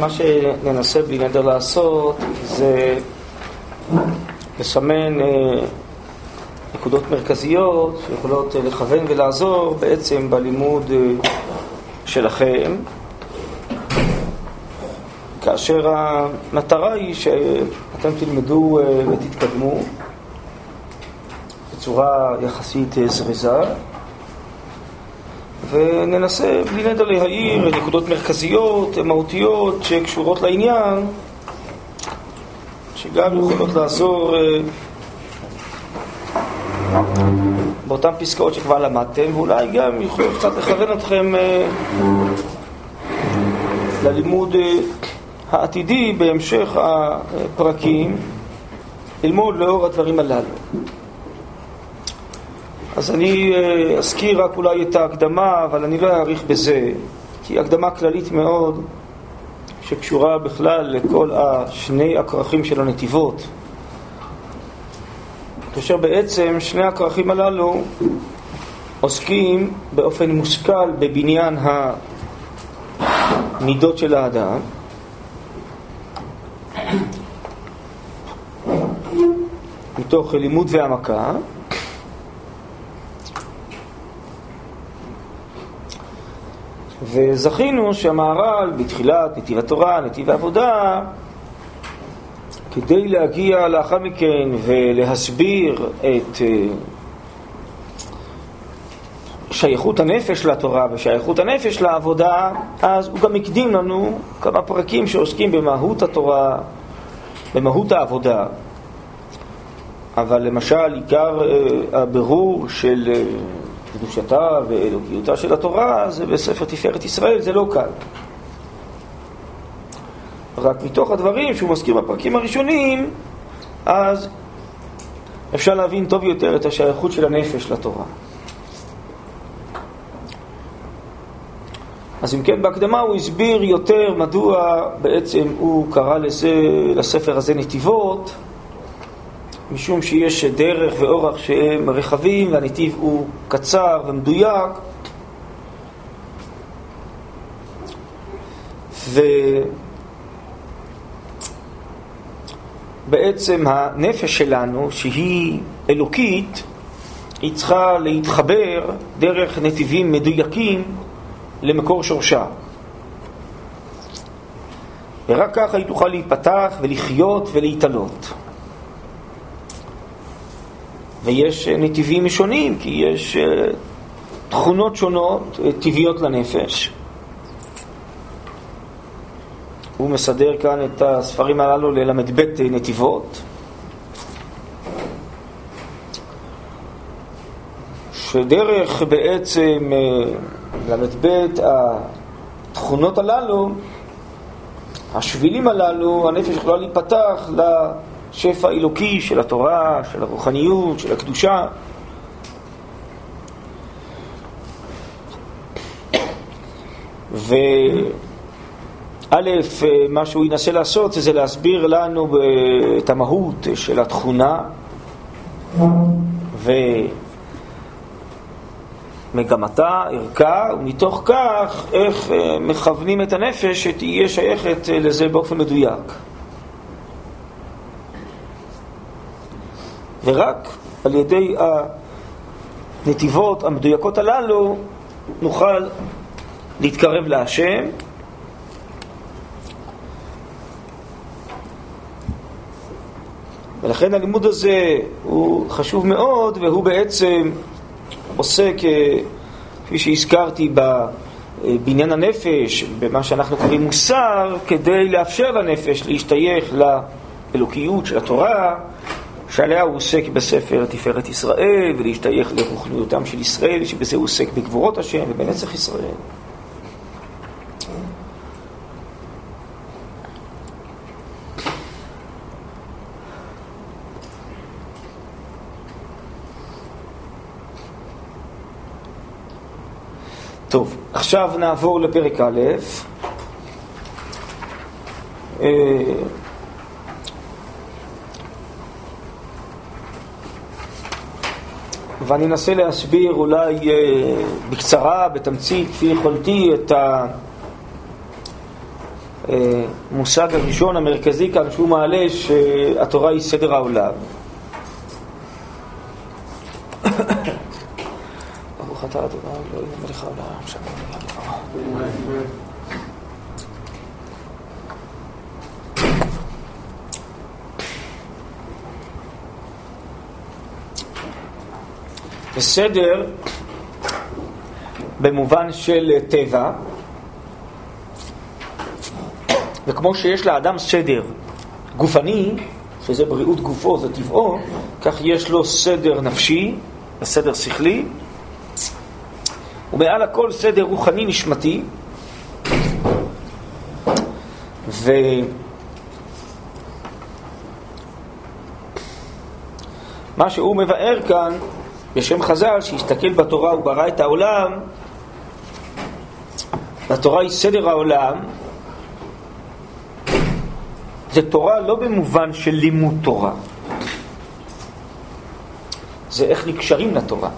מה שננסה בלי נדר לעשות זה לסמן אה, נקודות מרכזיות שיכולות אה, לכוון ולעזור בעצם בלימוד אה, שלכם, כאשר המטרה היא שאתם תלמדו ותתקדמו בצורה יחסית זריזה. וננסה בלי נדר להעיר נקודות מרכזיות, מהותיות, שקשורות לעניין, שגם יכולות לעזור אה, באותן פסקאות שכבר למדתם, ואולי גם יוכלו קצת לכוון אתכם אה, ללימוד אה, העתידי בהמשך הפרקים, ללמוד לאור הדברים הללו. אז אני אה, אזכיר רק אולי את ההקדמה, אבל אני לא אאריך בזה, כי היא הקדמה כללית מאוד, שקשורה בכלל לכל השני הכרכים של הנתיבות. כאשר בעצם שני הכרכים הללו עוסקים באופן מושכל בבניין המידות של האדם. מתוך לימוד והעמקה, וזכינו שהמהר"ל בתחילת נתיב התורה, נתיב העבודה, כדי להגיע לאחר מכן ולהסביר את אה, שייכות הנפש לתורה ושייכות הנפש לעבודה, אז הוא גם הקדים לנו כמה פרקים שעוסקים במהות התורה, במהות העבודה. אבל למשל עיקר אה, הבירור של אה, קדושתה ואלוקיותה של התורה זה בספר תפארת ישראל, זה לא קל. רק מתוך הדברים שהוא מזכיר בפרקים הראשונים, אז אפשר להבין טוב יותר את השייכות של הנפש לתורה. אז אם כן, בהקדמה הוא הסביר יותר מדוע בעצם הוא קרא לזה, לספר הזה נתיבות, משום שיש דרך ואורח שהם רחבים והנתיב הוא קצר ומדויק. ובעצם הנפש שלנו, שהיא אלוקית, היא צריכה להתחבר דרך נתיבים מדויקים למקור שורשה. ורק ככה היא תוכל להיפתח ולחיות ולהתעלות. ויש אה, נתיבים שונים, כי יש אה, תכונות שונות, אה, טבעיות לנפש. הוא מסדר כאן את הספרים הללו לל"ב נתיבות. שדרך בעצם ל"ב התכונות הללו, השבילים הללו, הנפש יכולה להיפתח השפע האלוקי של התורה, של הרוחניות, של הקדושה. וא', מה שהוא ינסה לעשות זה להסביר לנו את המהות של התכונה ומגמתה, ערכה, ומתוך כך איך אה, מכוונים את הנפש שתהיה שייכת לזה באופן מדויק. ורק על ידי הנתיבות המדויקות הללו נוכל להתקרב להשם. ולכן הלימוד הזה הוא חשוב מאוד, והוא בעצם עוסק, כפי שהזכרתי, בעניין הנפש, במה שאנחנו קוראים מוסר, כדי לאפשר לנפש להשתייך לאלוקיות של התורה, שעליה הוא עוסק בספר תפארת ישראל, ולהשתייך לרוחניותם של ישראל, שבזה הוא עוסק בגבורות השם ובנצח ישראל. טוב, עכשיו נעבור לפרק א'. ואני אנסה להסביר אולי אה, בקצרה, בתמצית, כפי יכולתי, את המושג הראשון המרכזי כאן שהוא מעלה, שהתורה היא סדר העולם. ברוך אתה אדוני אלוהים מלך העולם, שם בסדר במובן של טבע, וכמו שיש לאדם סדר גופני, שזה בריאות גופו, זה טבעו, כך יש לו סדר נפשי וסדר שכלי, ומעל הכל סדר רוחני נשמתי. ו... מה שהוא מבאר כאן בשם חז"ל, שהסתכל בתורה וברא את העולם, התורה היא סדר העולם, זה תורה לא במובן של לימוד תורה, זה איך נקשרים לתורה,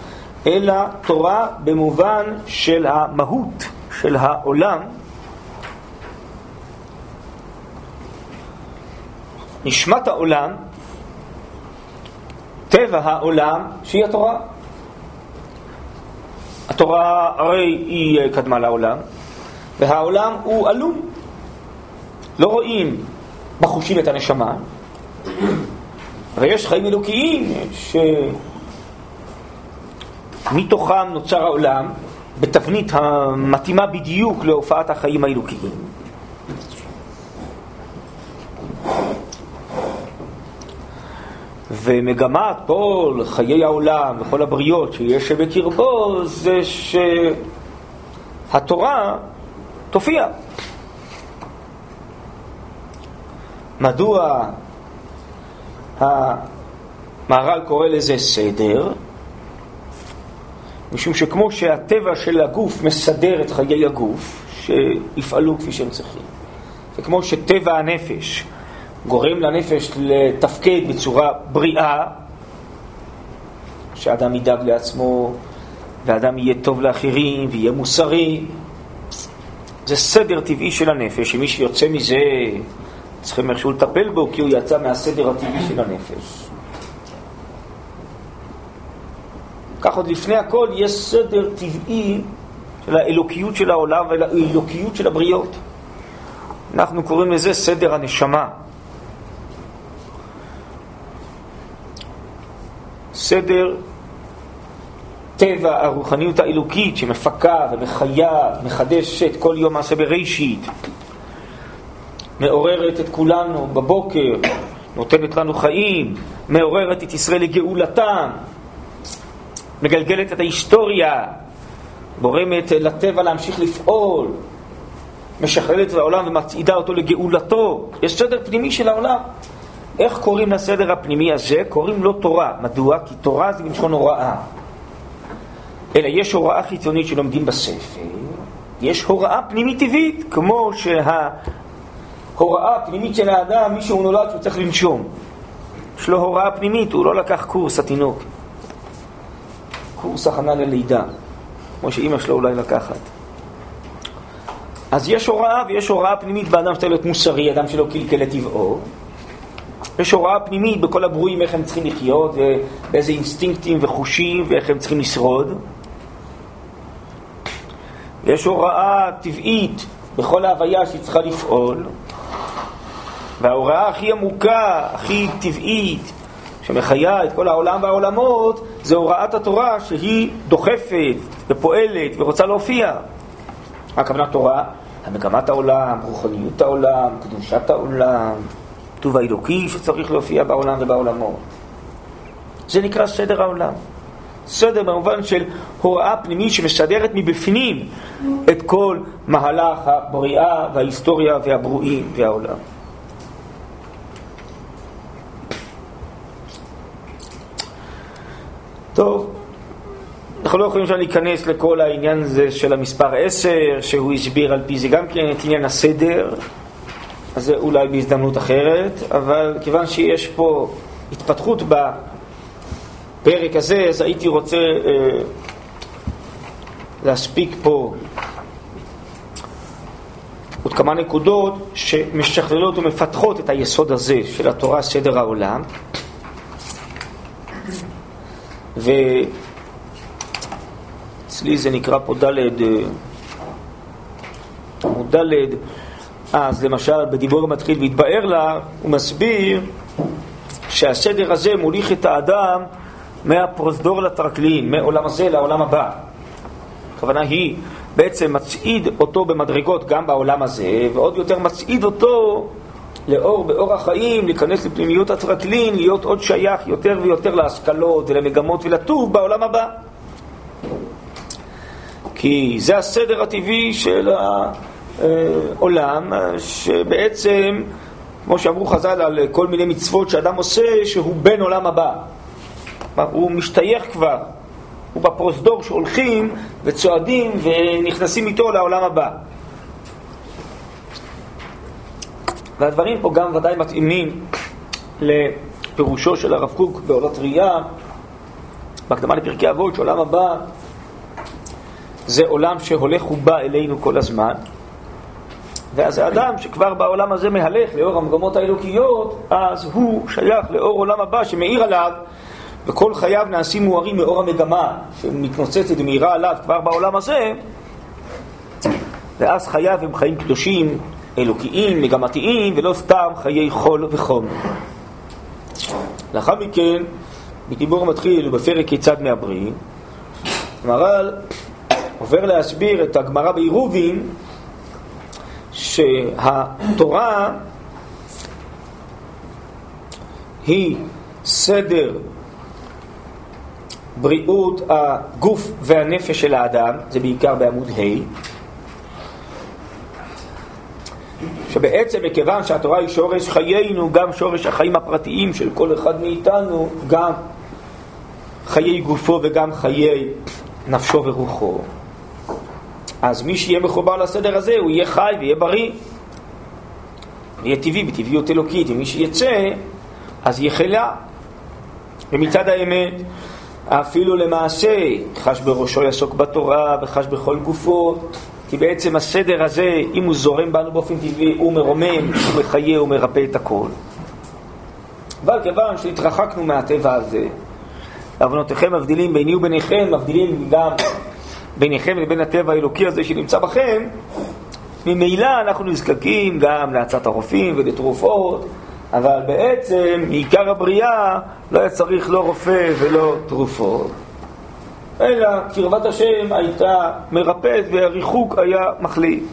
אלא תורה במובן של המהות של העולם, נשמת העולם טבע העולם שהיא התורה. התורה הרי היא אה, קדמה לעולם, והעולם הוא עלום. לא רואים בחושים את הנשמה, ויש חיים אלוקיים שמתוכם נוצר העולם בתבנית המתאימה בדיוק להופעת החיים האלוקיים. ומגמת כל חיי העולם וכל הבריות שיש בקרבו זה שהתורה תופיע. מדוע המהר"ל קורא לזה סדר? משום שכמו שהטבע של הגוף מסדר את חיי הגוף, שיפעלו כפי שהם צריכים, וכמו שטבע הנפש גורם לנפש לתפקד בצורה בריאה, שאדם ידאג לעצמו, ואדם יהיה טוב לאחרים, ויהיה מוסרי. זה סדר טבעי של הנפש, שמי שיוצא מזה, צריכים איכשהו לטפל בו, כי הוא יצא מהסדר הטבעי של הנפש. כך עוד לפני הכל יש סדר טבעי של האלוקיות של העולם והאלוקיות של הבריות. אנחנו קוראים לזה סדר הנשמה. סדר טבע הרוחניות האלוקית שמפקה ומחיה, מחדשת כל יום מעשה בראשית, מעוררת את כולנו בבוקר, נותנת לנו חיים, מעוררת את ישראל לגאולתם, מגלגלת את ההיסטוריה, גורמת לטבע להמשיך לפעול, משחררת את העולם ומצעידה אותו לגאולתו. יש סדר פנימי של העולם. איך קוראים לסדר הפנימי הזה? קוראים לו תורה. מדוע? כי תורה זה מלשון הוראה. אלא יש הוראה חיצונית שלומדים בספר, יש הוראה פנימית טבעית, כמו שההוראה הפנימית של האדם, מי שהוא נולד שהוא צריך לנשום. יש לו הוראה פנימית, הוא לא לקח קורס התינוק. קורס הכנה ללידה, כמו שאימא שלו אולי לקחת. אז יש הוראה ויש הוראה פנימית באדם שצריך להיות מוסרי, אדם שלא קלקל לטבעו, יש הוראה פנימית בכל הברואים איך הם צריכים לחיות, ובאיזה אינסטינקטים וחושים, ואיך הם צריכים לשרוד. יש הוראה טבעית בכל ההוויה שהיא צריכה לפעול, וההוראה הכי עמוקה, הכי טבעית, שמחיה את כל העולם והעולמות, זה הוראת התורה שהיא דוחפת ופועלת ורוצה להופיע. הכוונה תורה, המגמת העולם, רוחניות העולם, קדושת העולם, הכתוב האלוקי שצריך להופיע בעולם ובעולמות. זה נקרא סדר העולם. סדר במובן של הוראה פנימית שמסדרת מבפנים את כל מהלך הבריאה וההיסטוריה והברואים והעולם. טוב, אנחנו לא יכולים עכשיו להיכנס לכל העניין הזה של המספר 10, שהוא הסביר על פי זה גם כן את עניין הסדר, אז זה אולי בהזדמנות אחרת, אבל כיוון שיש פה התפתחות הפרק הזה, אז הייתי רוצה אה, להספיק פה עוד כמה נקודות שמשכללות ומפתחות את היסוד הזה של התורה, סדר העולם. ואצלי זה נקרא פה ד' אה, עמוד ד', אז למשל בדיבור המתחיל והתבאר לה, הוא מסביר שהסדר הזה מוליך את האדם מהפרוזדור לטרקלין, מעולם הזה לעולם הבא. הכוונה היא בעצם מצעיד אותו במדרגות גם בעולם הזה, ועוד יותר מצעיד אותו לאור באור החיים, להיכנס לפנימיות הטרקלין, להיות עוד שייך יותר ויותר להשכלות ולמגמות ולטוב בעולם הבא. כי זה הסדר הטבעי של העולם, שבעצם, כמו שאמרו חז"ל על כל מיני מצוות שאדם עושה, שהוא בן עולם הבא. הוא משתייך כבר, הוא בפרוזדור שהולכים וצועדים ונכנסים איתו לעולם הבא. והדברים פה גם ודאי מתאימים לפירושו של הרב קוק בעולות ראייה, בהקדמה לפרקי אבות, שעולם הבא זה עולם שהולך ובא אלינו כל הזמן, ואז האדם שכבר בעולם הזה מהלך לאור המגמות האלוקיות, אז הוא שייך לאור עולם הבא שמאיר עליו וכל חייו נעשים מוארים מאור המגמה שמתנוצצת ומאירה עליו כבר בעולם הזה, ואז חייו הם חיים קדושים, אלוקיים, מגמתיים, ולא סתם חיי חול וחום. לאחר מכן, בדיבור המתחיל ובפרק כיצד מעברים, המהר"ל עובר להסביר את הגמרא בעירובין שהתורה היא סדר בריאות הגוף והנפש של האדם, זה בעיקר בעמוד ה', שבעצם מכיוון שהתורה היא שורש חיינו, גם שורש החיים הפרטיים של כל אחד מאיתנו, גם חיי גופו וגם חיי נפשו ורוחו. אז מי שיהיה מחובר לסדר הזה, הוא יהיה חי ויהיה בריא. יהיה טבעי, בטבעיות אלוקית. ומי שיצא, אז יהיה חילה. ומצד האמת, אפילו למעשה חש בראשו יעסוק בתורה וחש בכל גופו, כי בעצם הסדר הזה, אם הוא זורם בנו באופן טבעי, הוא מרומם, הוא מחיה, הוא מרפא את הכל. אבל כיוון שהתרחקנו מהטבע הזה, עוונותיכם מבדילים ביני וביניכם, מבדילים גם ביניכם לבין הטבע האלוקי הזה שנמצא בכם, ממילא אנחנו נזקקים גם לעצת הרופאים ולתרופות, אבל בעצם מעיקר הבריאה לא היה צריך לא רופא ולא תרופות, אלא קרבת השם הייתה מרפאת והריחוק היה מחליט.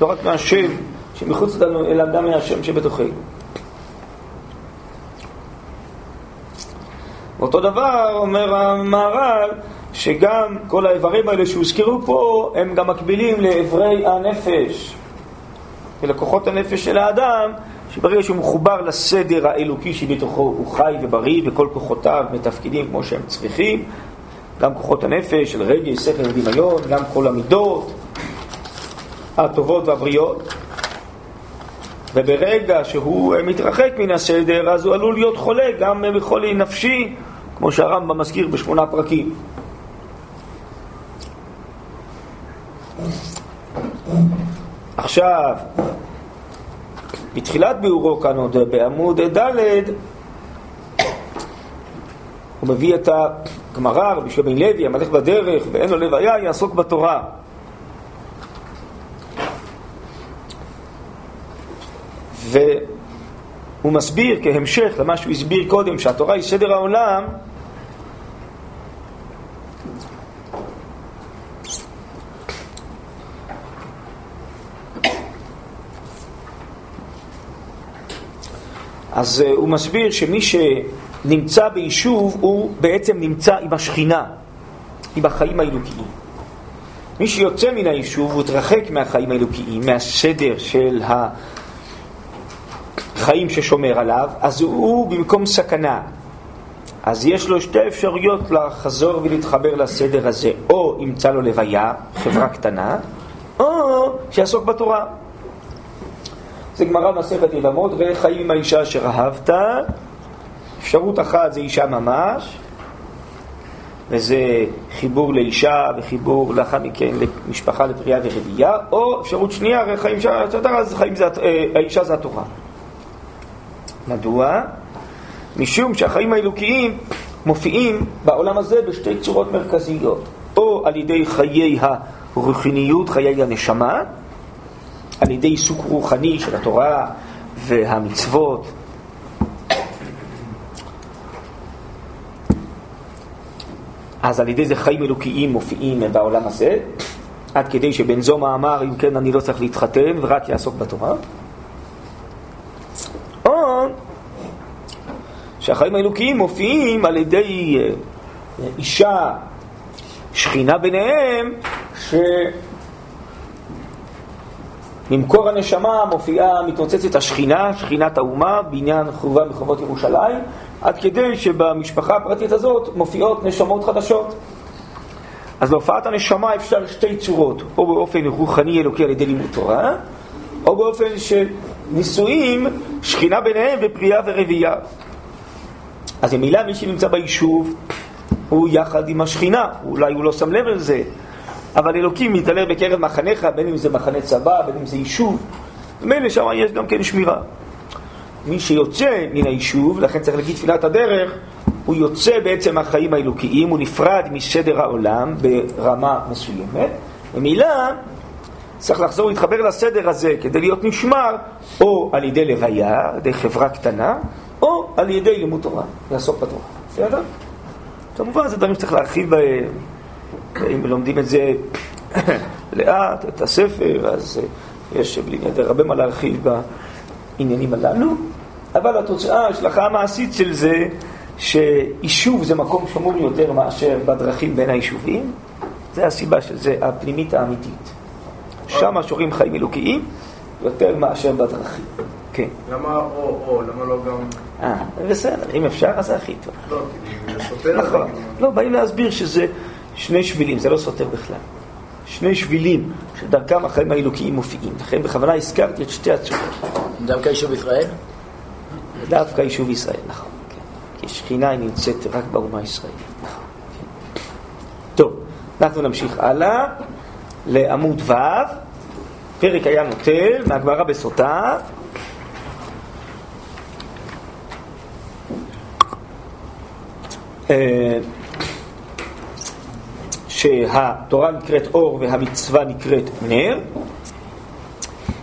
לא רק מהשם שמחוץ לנו, אלא גם מהשם שבתוכנו. אותו דבר אומר המהר"ל, שגם כל האיברים האלה שהוזכרו פה, הם גם מקבילים לאיברי הנפש ולכוחות הנפש של האדם, שברגע שהוא מחובר לסדר האלוקי שבתוכו הוא חי ובריא וכל כוחותיו מתפקידים כמו שהם צריכים, גם כוחות הנפש של רגש, שכל ודמיון, גם כל המידות הטובות והבריאות. וברגע שהוא מתרחק מן הסדר, אז הוא עלול להיות חולה גם בחולי נפשי, כמו שהרמב"ם מזכיר בשמונה פרקים. עכשיו, בתחילת ביאורו כאן עוד בעמוד ד' הוא מביא את הגמרא, רבי שמעון לוי, המלך בדרך ואין לו לוויה, יעסוק בתורה. והוא מסביר כהמשך למה שהוא הסביר קודם, שהתורה היא סדר העולם, אז uh, הוא מסביר שמי שנמצא ביישוב הוא בעצם נמצא עם השכינה, עם החיים האלוקיים. מי שיוצא מן היישוב הוא מתרחק מהחיים האלוקיים, מהסדר של החיים ששומר עליו, אז הוא במקום סכנה. אז יש לו שתי אפשרויות לחזור ולהתחבר לסדר הזה, או ימצא לו לוויה, חברה קטנה, או שיעסוק בתורה. זה גמרא מסכת יבמות, וחיים עם האישה אשר אהבת. אפשרות אחת זה אישה ממש, וזה חיבור לאישה וחיבור לאחר מכן למשפחה לפרייה ורבייה, או אפשרות שנייה, הרי חיים אז חיים זה, אה, האישה זה התורה. מדוע? משום שהחיים האלוקיים מופיעים בעולם הזה בשתי צורות מרכזיות, או על ידי חיי הרוחניות, חיי הנשמה, על ידי עיסוק רוחני של התורה והמצוות אז על ידי זה חיים אלוקיים מופיעים בעולם הזה, עד כדי שבן זומא אמר, אם כן אני לא צריך להתחתן ורק יעסוק בתורה. או שהחיים האלוקיים מופיעים על ידי אה, אישה, שכינה ביניהם, ממקור הנשמה מופיעה, מתנוצצת השכינה, שכינת האומה, בעניין חורבה מחובות ירושלים, עד כדי שבמשפחה הפרטית הזאת מופיעות נשמות חדשות. אז להופעת הנשמה אפשר שתי צורות, או באופן רוחני אלוקי על ידי לימוד תורה, או באופן של נישואים, שכינה ביניהם ופרייה ורבייה. אז ממילא מי שנמצא ביישוב הוא יחד עם השכינה, אולי הוא לא שם לב לזה, אבל אלוקים מתעלה בקרב מחניך, בין אם זה מחנה צבא, בין אם זה יישוב, ומילא שם יש גם כן שמירה. מי שיוצא מן היישוב, לכן צריך להגיד תפילת הדרך, הוא יוצא בעצם מהחיים האלוקיים, הוא נפרד מסדר העולם ברמה מסוימת, ומילא צריך לחזור להתחבר לסדר הזה כדי להיות נשמר, או על ידי לוויה, על ידי חברה קטנה, או על ידי לימוד תורה, לעסוק בתורה. בסדר? כמובן זה דברים שצריך להרחיב בהם, אם לומדים את זה לאט, את הספר, אז יש בלי נדר הרבה מה להרחיב בעניינים הללו, אבל התוצאה, ההשלכה המעשית של זה, שיישוב זה מקום שמור יותר מאשר בדרכים בין היישובים, זה הסיבה של זה, הפנימית האמיתית. שם שורים חיים אלוקיים יותר מאשר בדרכים. כן. למה או-או? למה לא גם... אה, בסדר, אם אפשר, אז זה הכי טוב. לא, כי זה סותר. נכון. לא, באים להסביר שזה שני שבילים, זה לא סותר בכלל. שני שבילים שדרכם החיים האלוקיים מופיעים. לכן בכוונה הזכרתי את שתי הצורות. דווקא יישוב ישראל? דווקא יישוב ישראל, נכון. כן. כי שכינה היא נמצאת רק באומה הישראלית. נכון. כן. טוב, אנחנו נמשיך הלאה לעמוד ו', פרק היה נוטל, מהגמרא בסוטה. אה, שהתורה נקראת אור והמצווה נקראת נר,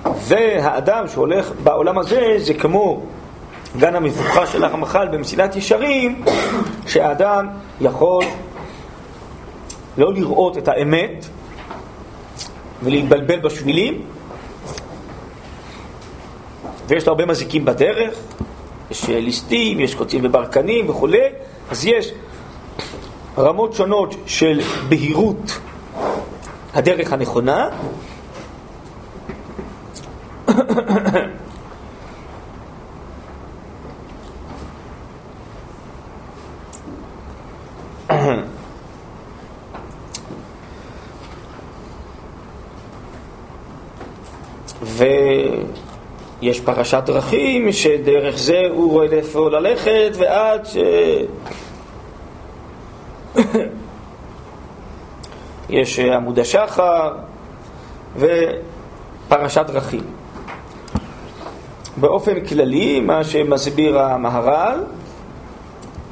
והאדם שהולך בעולם הזה זה כמו גן המבוכה של הרמח"ל במסילת ישרים, שהאדם יכול לא לראות את האמת ולהתבלבל בשבילים, ויש לו הרבה מזיקים בדרך, יש ליסטים, יש קוצים וברקנים וכולי, אז יש רמות שונות של בהירות הדרך הנכונה. ויש פרשת דרכים שדרך זה הוא רואה לאיפה ללכת ועד ש... יש אה, עמוד השחר ופרשת דרכים. באופן כללי, מה שמסביר המהר"ל,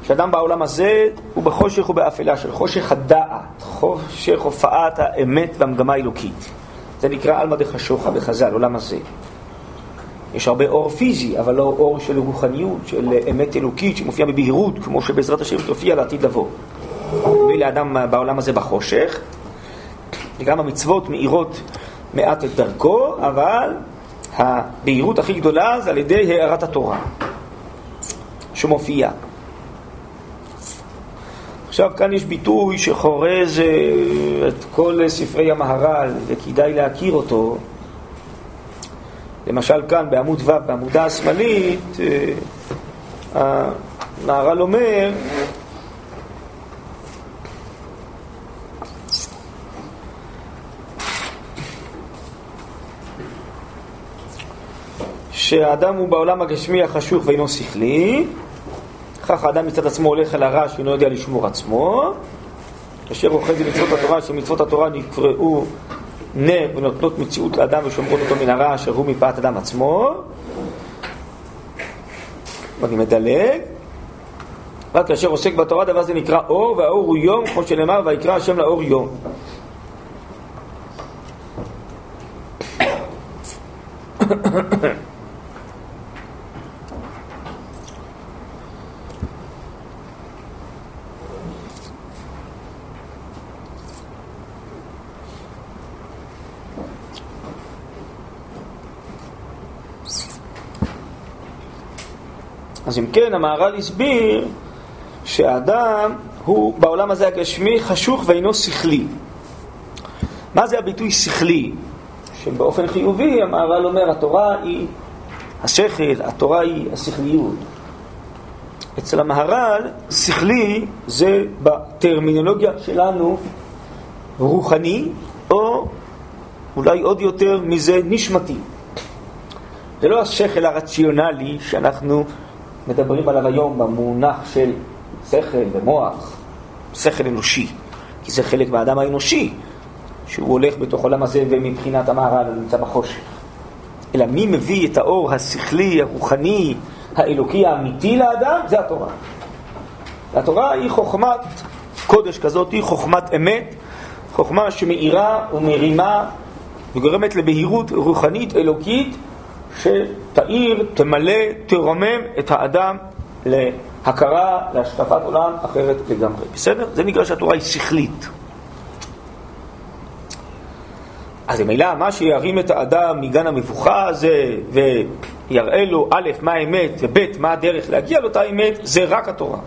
שאדם בעולם הזה הוא בחושך ובאפלה של חושך הדעת, חושך הופעת האמת והמגמה האלוקית. זה נקרא עלמא דחשוכה בחז"ל, עולם הזה. יש הרבה אור פיזי, אבל לא אור של רוחניות, של אמת אלוקית שמופיעה בבהירות, כמו שבעזרת השם תופיע לעתיד לבוא. מביא לאדם בעולם הזה בחושך, וגם המצוות מאירות מעט את דרכו, אבל הבהירות הכי גדולה זה על ידי הערת התורה שמופיעה. עכשיו כאן יש ביטוי שחורז אה, את כל ספרי המהר"ל וכדאי להכיר אותו. למשל כאן בעמוד ו', בעמודה השמאלית, אה, המהר"ל אומר שהאדם הוא בעולם הגשמי החשוך ואינו שכלי, כך האדם מצד עצמו הולך אל הרע שאינו יודע לשמור עצמו, אשר אוחז במצוות התורה, שמצוות התורה נקראו נה ונותנות מציאות לאדם ושומרות אותו מן הרע אשר הוא מפאת אדם עצמו. ואני מדלג. רק כאשר עוסק בתורה דבר זה נקרא אור, והאור הוא יום, כמו שנאמר, ויקרא השם לאור יום. אז אם כן, המהר"ל הסביר שהאדם הוא בעולם הזה הגשמי חשוך ואינו שכלי. מה זה הביטוי שכלי? שבאופן חיובי המהר"ל אומר התורה היא השכל, התורה היא השכליות. אצל המהר"ל שכלי זה בטרמינולוגיה שלנו רוחני, או אולי עוד יותר מזה נשמתי. זה לא השכל הרציונלי שאנחנו מדברים עליו היום במונח של שכל ומוח, שכל אנושי, כי זה חלק מהאדם האנושי, שהוא הולך בתוך עולם הזה ומבחינת המהר"ל הוא נמצא בחושך. אלא מי מביא את האור השכלי, הרוחני, האלוקי האמיתי לאדם? זה התורה. והתורה היא חוכמת קודש כזאת, היא חוכמת אמת, חוכמה שמאירה ומרימה וגורמת לבהירות רוחנית אלוקית שתאיר, תמלא, תרומם את האדם להכרה, להשקפת עולם אחרת לגמרי. בסדר? זה נקרא שהתורה היא שכלית. אז ממילא מה שירים את האדם מגן המבוכה הזה ויראה לו א', מה האמת, וב', מה הדרך להגיע לאותה אמת, זה רק התורה.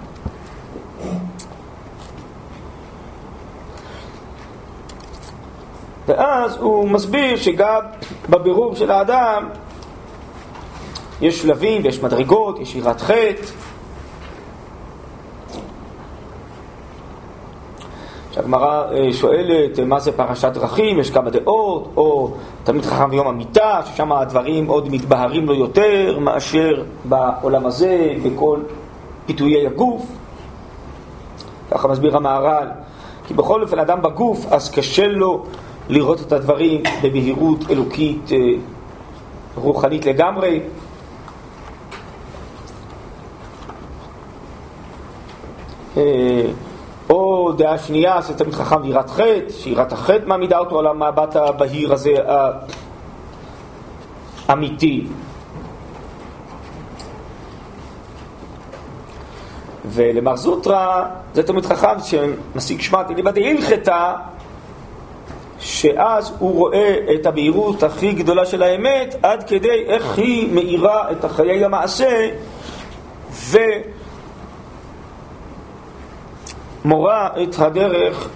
ואז הוא מסביר שגם בבירור של האדם יש שלבים ויש מדרגות, יש יראת חטא. שהגמרא אה, שואלת מה זה פרשת דרכים, יש כמה דעות, או תלמיד חכם ביום המיטה, ששם הדברים עוד מתבהרים לו יותר מאשר בעולם הזה, בכל פיתויי הגוף. ככה מסביר המהר"ל, כי בכל אופן אדם בגוף, אז קשה לו לראות את הדברים בבהירות אלוקית אה, רוחנית לגמרי. או דעה שנייה, שתמיד חכם ליראת חטא, שיראת החטא מעמידה אותו על המבט הבהיר הזה האמיתי. ולמר זוטרא זה תמיד חכם שמשיג שמעת אליבא דהלכתא שאז הוא רואה את הבהירות הכי גדולה של האמת עד כדי איך היא מאירה את החיי המעשה ו... מורה את הדרך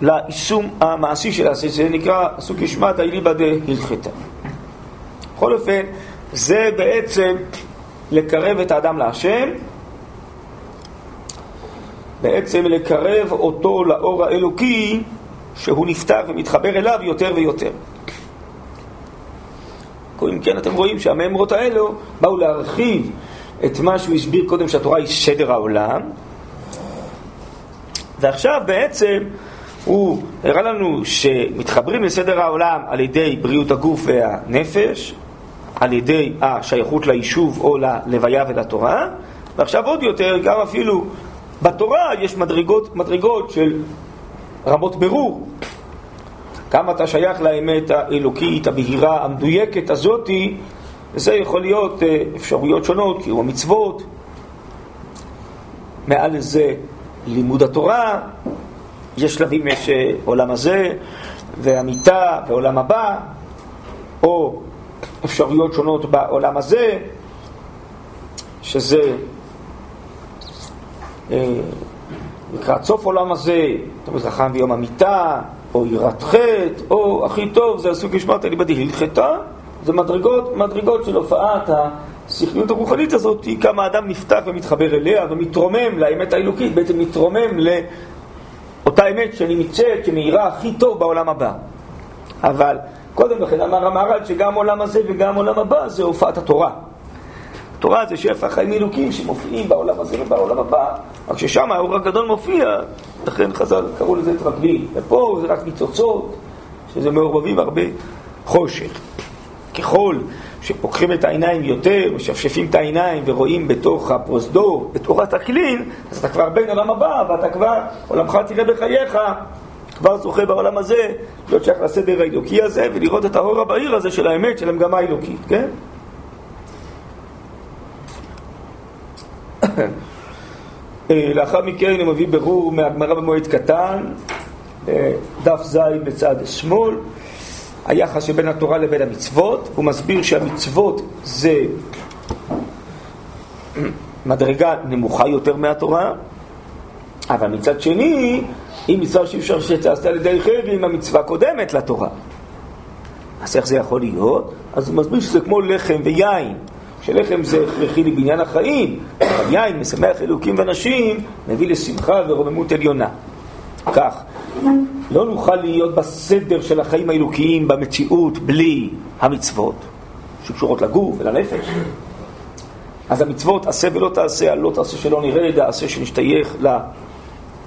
ליישום המעשי של העשה, זה נקרא סוג ישמעתא אליבא דהלכתא. בכל אופן, זה בעצם לקרב את האדם להשם, בעצם לקרב אותו לאור האלוקי שהוא נפתח ומתחבר אליו יותר ויותר. אם כן, אתם רואים שהמאמרות האלו באו להרחיב את מה שהוא הסביר קודם שהתורה היא סדר העולם, ועכשיו בעצם הוא הראה לנו שמתחברים לסדר העולם על ידי בריאות הגוף והנפש, על ידי השייכות ליישוב או ללוויה ולתורה, ועכשיו עוד יותר, גם אפילו בתורה יש מדרגות, מדרגות של רמות ברור. כמה אתה שייך לאמת האלוקית, הבהירה, המדויקת הזאתי, וזה יכול להיות אה, אפשרויות שונות, קיום המצוות, מעל לזה לימוד התורה, יש שלבים, יש אה, עולם הזה, והמיטה, ועולם הבא, או אפשרויות שונות בעולם הזה, שזה אה, לקראת סוף עולם הזה, תמיד חכם ביום המיטה, או יראת חטא, או הכי טוב זה הסוג לשמעת אליבא דהלכתה, זה מדרגות, מדרגות של הופעת השכליות הרוחנית הזאת היא כמה האדם נפתח ומתחבר אליה ומתרומם לאמת האלוקית, בעצם מתרומם לאותה אמת שנמצאת, שמאירה הכי טוב בעולם הבא. אבל קודם לכן אמר המהר"ל שגם עולם הזה וגם עולם הבא זה הופעת התורה. תורה זה שפע חיים אלוקים שמופיעים בעולם הזה ובעולם הבא, רק ששם האור הגדול מופיע, לכן חז"ל קראו לזה את מקביל, ופה זה רק ניצוצות, שזה מעורבבים הרבה חושך. ככל שפוקחים את העיניים יותר, משפשפים את העיניים ורואים בתוך הפרוזדור את אורת הכלין, אז אתה כבר בין עולם הבא, ואתה כבר, עולמך תראה בחייך, כבר זוכה בעולם הזה להיות שייך לסדר האלוקי הזה ולראות את האור הבהיר הזה של האמת, של המגמה האלוקית, כן? אה, לאחר מכן הוא מביא ברור מהגמרא במועד קטן, אה, דף ז' בצד שמאל, היחס שבין התורה לבין המצוות, הוא מסביר שהמצוות זה מדרגה נמוכה יותר מהתורה, אבל מצד שני, היא מצווה שאי אפשר שתעשה על ידי חייבים המצווה קודמת לתורה. אז איך זה יכול להיות? אז הוא מסביר שזה כמו לחם ויין. שלחם זה הכרחי לבניין החיים, אבל יין משמח אלוקים ונשים, מביא לשמחה ורוממות עליונה. כך, לא נוכל להיות בסדר של החיים האלוקיים במציאות בלי המצוות שקשורות לגוף ולנפש. אז המצוות, עשה ולא תעשה, לא תעשה שלא נראה, תעשה שנשתייך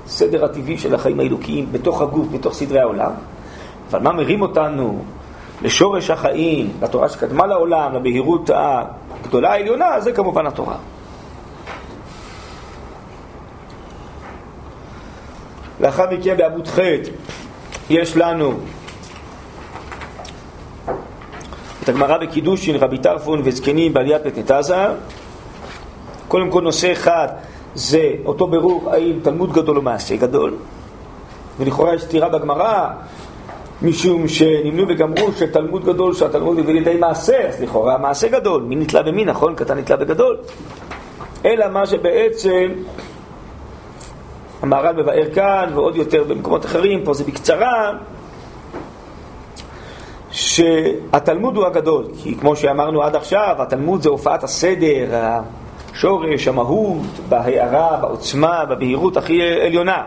לסדר הטבעי של החיים האלוקיים בתוך הגוף, בתוך סדרי העולם. אבל מה מרים אותנו לשורש החיים, לתורה שקדמה לעולם, לבהירות הגדולה העליונה, זה כמובן התורה. לאחר מכן בעמוד ח' יש לנו את הגמרא בקידושין, רבי טרפון וזקנים בעליית פטנטזה. קודם כל נושא אחד זה אותו ברור האם תלמוד גדול או מעשה גדול. ולכאורה יש סתירה בגמרא, משום שנמנו וגמרו שתלמוד גדול, שהתלמוד מביא לידי מעשה, אז לכאורה מעשה גדול, מי נתלה במי, נכון? קטן נתלה בגדול. אלא מה שבעצם המהר"ל מבאר כאן, ועוד יותר במקומות אחרים, פה זה בקצרה, שהתלמוד הוא הגדול, כי כמו שאמרנו עד עכשיו, התלמוד זה הופעת הסדר, השורש, המהות, בהערה, בעוצמה, בבהירות הכי עליונה.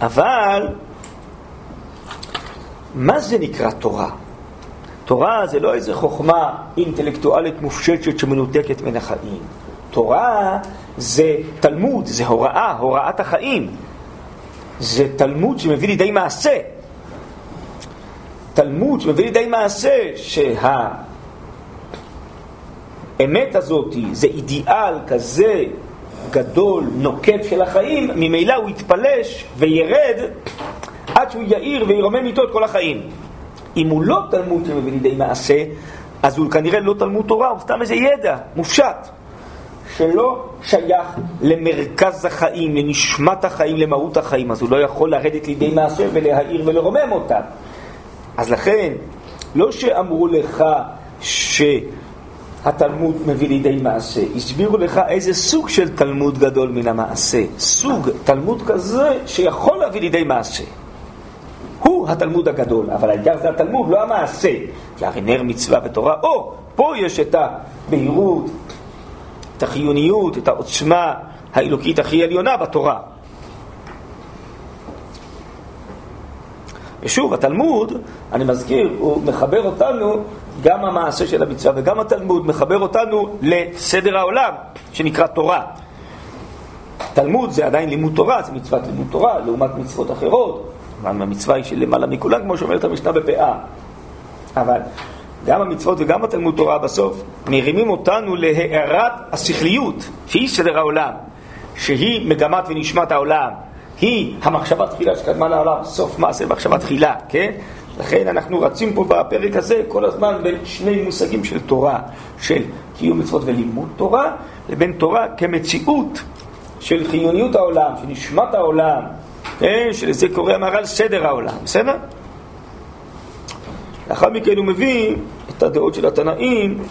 אבל מה זה נקרא תורה? תורה זה לא איזה חוכמה אינטלקטואלית מופשטת שמנותקת מן החיים. תורה זה תלמוד, זה הוראה, הוראת החיים. זה תלמוד שמביא לידי מעשה. תלמוד שמביא לידי מעשה שהאמת הזאת זה אידיאל כזה גדול, נוקב של החיים, ממילא הוא יתפלש וירד עד שהוא יאיר וירומם איתו את כל החיים. אם הוא לא תלמוד שמביא לידי מעשה, אז הוא כנראה לא תלמוד תורה, הוא סתם איזה ידע מופשט, שלא שייך למרכז החיים, לנשמת החיים, למהות החיים, אז הוא לא יכול לרדת לידי מעשה ולהאיר ולרומם אותה. אז לכן, לא שאמרו לך ש... התלמוד מביא לידי מעשה. הסבירו לך איזה סוג של תלמוד גדול מן המעשה. סוג תלמוד כזה שיכול להביא לידי מעשה. התלמוד הגדול, אבל העיקר זה התלמוד, לא המעשה. כי הרי נר מצווה ותורה, או, פה יש את הבהירות, את החיוניות, את העוצמה האלוקית הכי עליונה בתורה. ושוב, התלמוד, אני מזכיר, הוא מחבר אותנו, גם המעשה של המצווה וגם התלמוד מחבר אותנו לסדר העולם, שנקרא תורה. תלמוד זה עדיין לימוד תורה, זה מצוות לימוד תורה, לעומת מצוות אחרות. המצווה היא של למעלה מכולם, כמו שאומרת המשנה בפאה. אבל גם המצוות וגם התלמוד תורה בסוף מרימים אותנו להארת השכליות, שהיא סדר העולם, שהיא מגמת ונשמת העולם, היא המחשבה תחילה שקדמה לעולם, סוף מעשה מחשבה תחילה, כן? לכן אנחנו רצים פה בפרק הזה כל הזמן בין שני מושגים של תורה, של קיום מצוות ולימוד תורה, לבין תורה כמציאות של חיוניות העולם, של נשמת העולם? שלזה קורא המהר"ל סדר העולם, בסדר? לאחר מכן הוא מביא את הדעות של התנאים,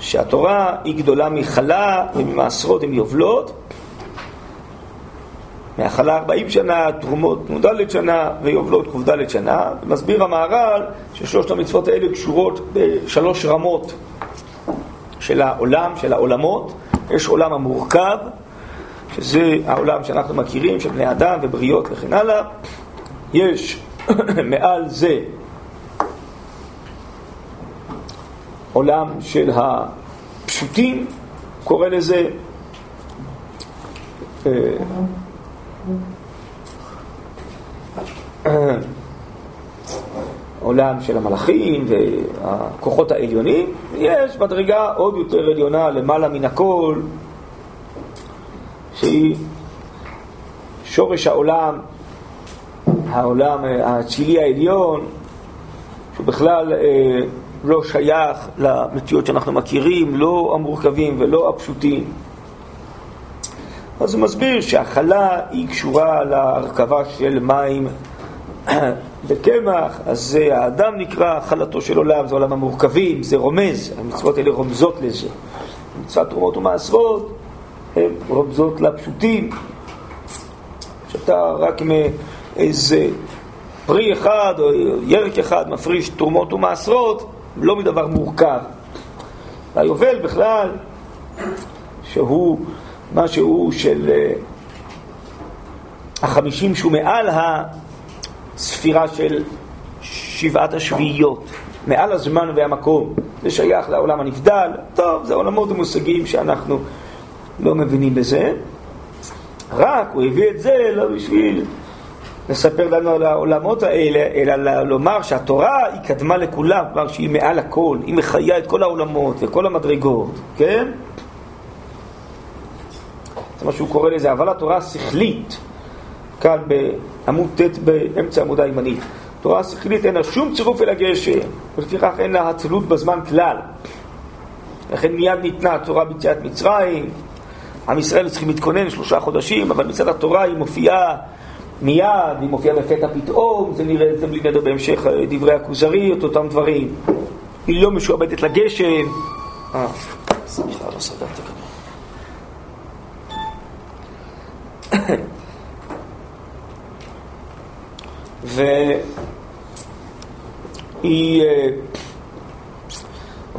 שהתורה היא גדולה מחלה וממעשרות ומיובלות, מהחלה 40 שנה, תרומות נ"ד שנה ויובלות ק"ד שנה. מסביר המהר"ל ששלושת המצוות האלה קשורות בשלוש רמות של העולם, של העולמות. יש עולם המורכב, שזה העולם שאנחנו מכירים, של בני אדם ובריות וכן הלאה. יש מעל זה העולם של הפשוטים, קורא לזה אה, עולם של המלאכים והכוחות העליונים, יש מדרגה עוד יותר עליונה למעלה מן הכל, שהיא שורש העולם, העולם האצילי העליון, שהוא בכלל אה, לא שייך למציאות שאנחנו מכירים, לא המורכבים ולא הפשוטים. אז הוא מסביר שהחלה היא קשורה להרכבה של מים בקמח, אז האדם נקרא חלתו של עולם, זה עולם המורכבים, זה רומז, המצוות האלה רומזות לזה. מצוות תרומות ומעשרות הן רומזות לפשוטים, שאתה רק מאיזה פרי אחד או ירק אחד מפריש תרומות ומעשרות, לא מדבר מורכב. והיובל בכלל, שהוא משהו של אה, החמישים שהוא מעל הספירה של שבעת השביעיות, מעל הזמן והמקום. זה שייך לעולם הנבדל, טוב, זה עולמות ומושגים שאנחנו לא מבינים בזה. רק הוא הביא את זה לא בשביל לספר לנו על העולמות האלה, אלא לומר שהתורה היא קדמה לכולם, כלומר שהיא מעל הכל, היא מחיה את כל העולמות וכל המדרגות, כן? זה מה שהוא קורא לזה, אבל התורה השכלית, כאן בעמוד ט' באמצע עמודה הימנית, תורה השכלית אין לה שום צירוף אל הגשם, ולפיכך אין לה הצלות בזמן כלל. לכן מיד ניתנה התורה ביציאת מצרים, עם ישראל צריכים להתכונן שלושה חודשים, אבל מצד התורה היא מופיעה מיד, היא מופיעה לפתע פתאום, זה נראה את זה בלי נדר בהמשך דברי הכוזרי, את אותם דברים. היא לא משועבדת לגשם. אה, סליחה, לא סגרתי כאן. והיא, אה,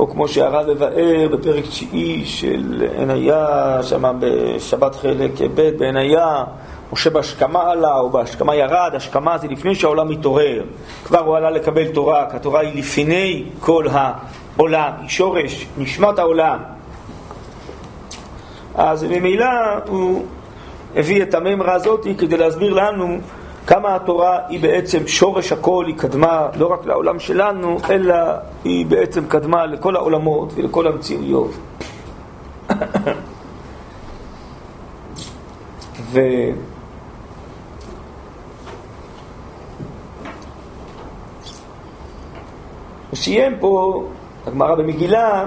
או כמו שהרב מבאר בפרק תשיעי של עניה, שמה בשבת חלק ב' בעניה, משה בהשכמה עלה או בהשכמה ירד, השכמה זה לפני שהעולם מתעורר. כבר הוא עלה לקבל תורה, כי התורה היא לפני כל העולם, היא שורש, נשמת העולם. אז ממילא הוא הביא את המימרה הזאת כדי להסביר לנו כמה התורה היא בעצם שורש הכל, היא קדמה לא רק לעולם שלנו, אלא היא בעצם קדמה לכל העולמות ולכל המציאויות. ו... הוא סיים פה, הגמרא במגילה,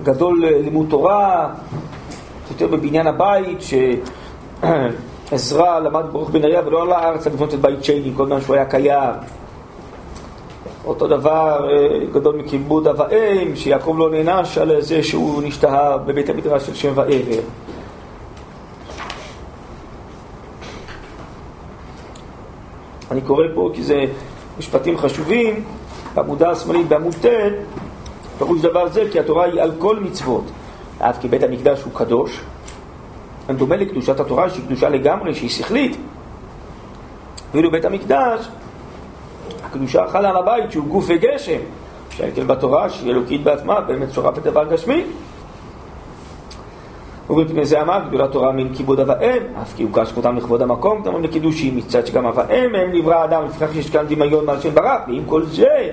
שגדול לימוד תורה, יותר בבניין הבית, שעזרא למד ברוך בן אריה ולא עלה ארצה לבנות את בית שני, כל זמן שהוא היה קיים. אותו דבר אה, גדול מכיבוד אב האם, שיעקב לא נענש על זה שהוא נשתהה בבית המדרש של שם ועבר. אני קורא פה כי זה משפטים חשובים, בעמודה השמאלית בעמוד ט', פירוש דבר זה כי התורה היא על כל מצוות. אף כי בית המקדש הוא קדוש, דומה לקדושת התורה שהיא קדושה לגמרי, שהיא שכלית. ואילו בית המקדש, הקדושה חלה על הבית שהוא גוף וגשם, שההבדל בתורה שהיא אלוקית בעצמה, באמת שורפת דבר גשמי. ובפני זה אמר גדולת תורה מן כיבוד אב האם, אף כי הוקש זכותם לכבוד המקום, תאמרים לקידושים, מצד שגם אב האם הם נברא אדם, לפיכך יש כאן דמיון מעל שם ברק, ועם כל זה,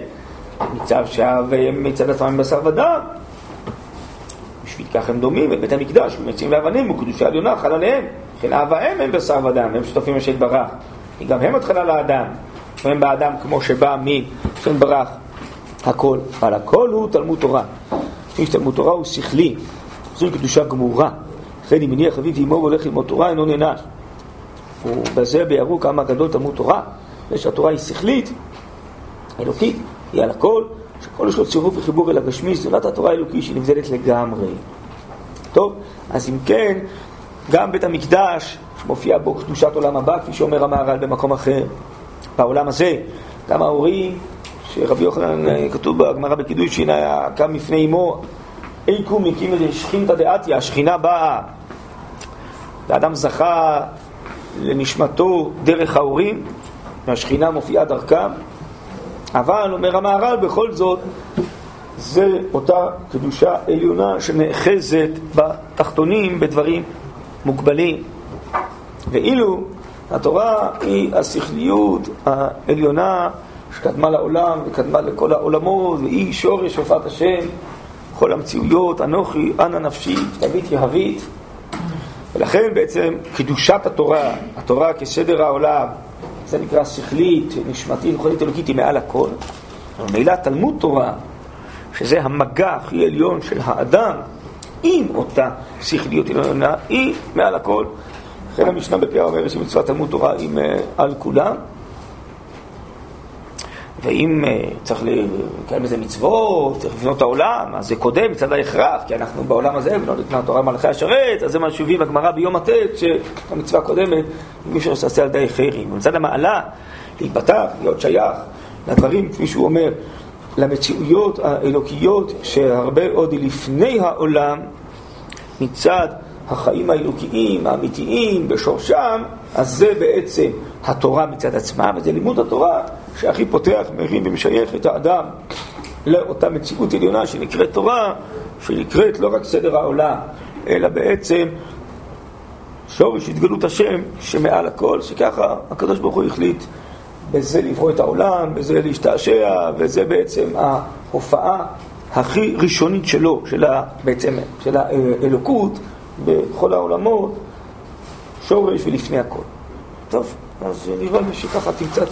מצד שאב מצד עצמם בשר ודם, בשביל כך הם דומים, ובית המקדש, ומצים ואבנים, וקדושה עליונה חל עליהם. וכן אב האם הם בשר ודם, הם שותפים לשם ברח. כי גם הם התחלה לאדם, והם באדם כמו שבא משם ברח הכל. אבל הכל הוא תלמוד תורה. איש תלמוד תורה הוא שכלי, זו קדושה גמורה. לכן אם מניח אביו ואמו והולך ללמוד תורה, אינו נענש. ובזה ביארו כמה גדול תלמוד תורה, ושהתורה היא שכלית, אלוקית, היא על הכל, שכל יש לו צירוף וחיבור אל הגשמי, זולת התורה האלוקי שהיא נבדלת לגמרי. טוב, אז אם כן, גם בית המקדש, שמופיע בו קדושת עולם הבא, כפי שאומר המהר"ל במקום אחר, בעולם הזה, גם ההורים, שרבי יוחנן, כתוב בגמרא בקידושין, קם לפני אמו, אי קום הקים את שכינתא דעתיה, השכינה באה, והאדם זכה לנשמתו דרך ההורים, והשכינה מופיעה דרכם, אבל, אומר המהר"ל, בכל זאת, זה אותה קדושה עליונה שנאחזת בתחתונים בדברים מוגבלים. ואילו התורה היא השכליות העליונה שקדמה לעולם וקדמה לכל העולמות, והיא שורש הופעת השם, כל המציאויות, אנוכי, אנא נפשי, תבית יהבית. ולכן בעצם קדושת התורה, התורה כסדר העולם, זה נקרא שכלית, נשמתית, רוחנית אלוקית, היא מעל הכל. ממילא תלמוד תורה, שזה המגע הכי עליון של האדם עם אותה שכליות עליונה, היא מעל הכל. לכן המשנה בפיה אומרת שמצוות תלמוד תורה היא מעל כולם. ואם uh, צריך לקיים בזה מצוות, צריך לבנות את העולם, אז זה קודם מצד ההכרח, כי אנחנו בעולם הזה, ולא ניתנה התורה מלאכי השרת, אז זה מה שהביא בגמרא ביום הט', שהמצווה הקודמת, מישהו שעשה על ידי חיירים. ומצד המעלה, להיפתח, להיות שייך לדברים, כפי שהוא אומר, למציאויות האלוקיות, שהרבה עוד לפני העולם, מצד החיים האלוקיים, האמיתיים, בשורשם, אז זה בעצם התורה מצד עצמה, וזה לימוד התורה שהכי פותח, מרים ומשייך את האדם לאותה מציאות עליונה שנקראת תורה, שנקראת לא רק סדר העולם, אלא בעצם שורש התגלות השם שמעל הכל, שככה הקדוש ברוך הוא החליט בזה לברוא את העולם, בזה להשתעשע, וזה בעצם ההופעה הכי ראשונית שלו, של בעצם, של האלוקות בכל העולמות, שורש ולפני הכל. טוב. אז נראה לי שככה תמצא את.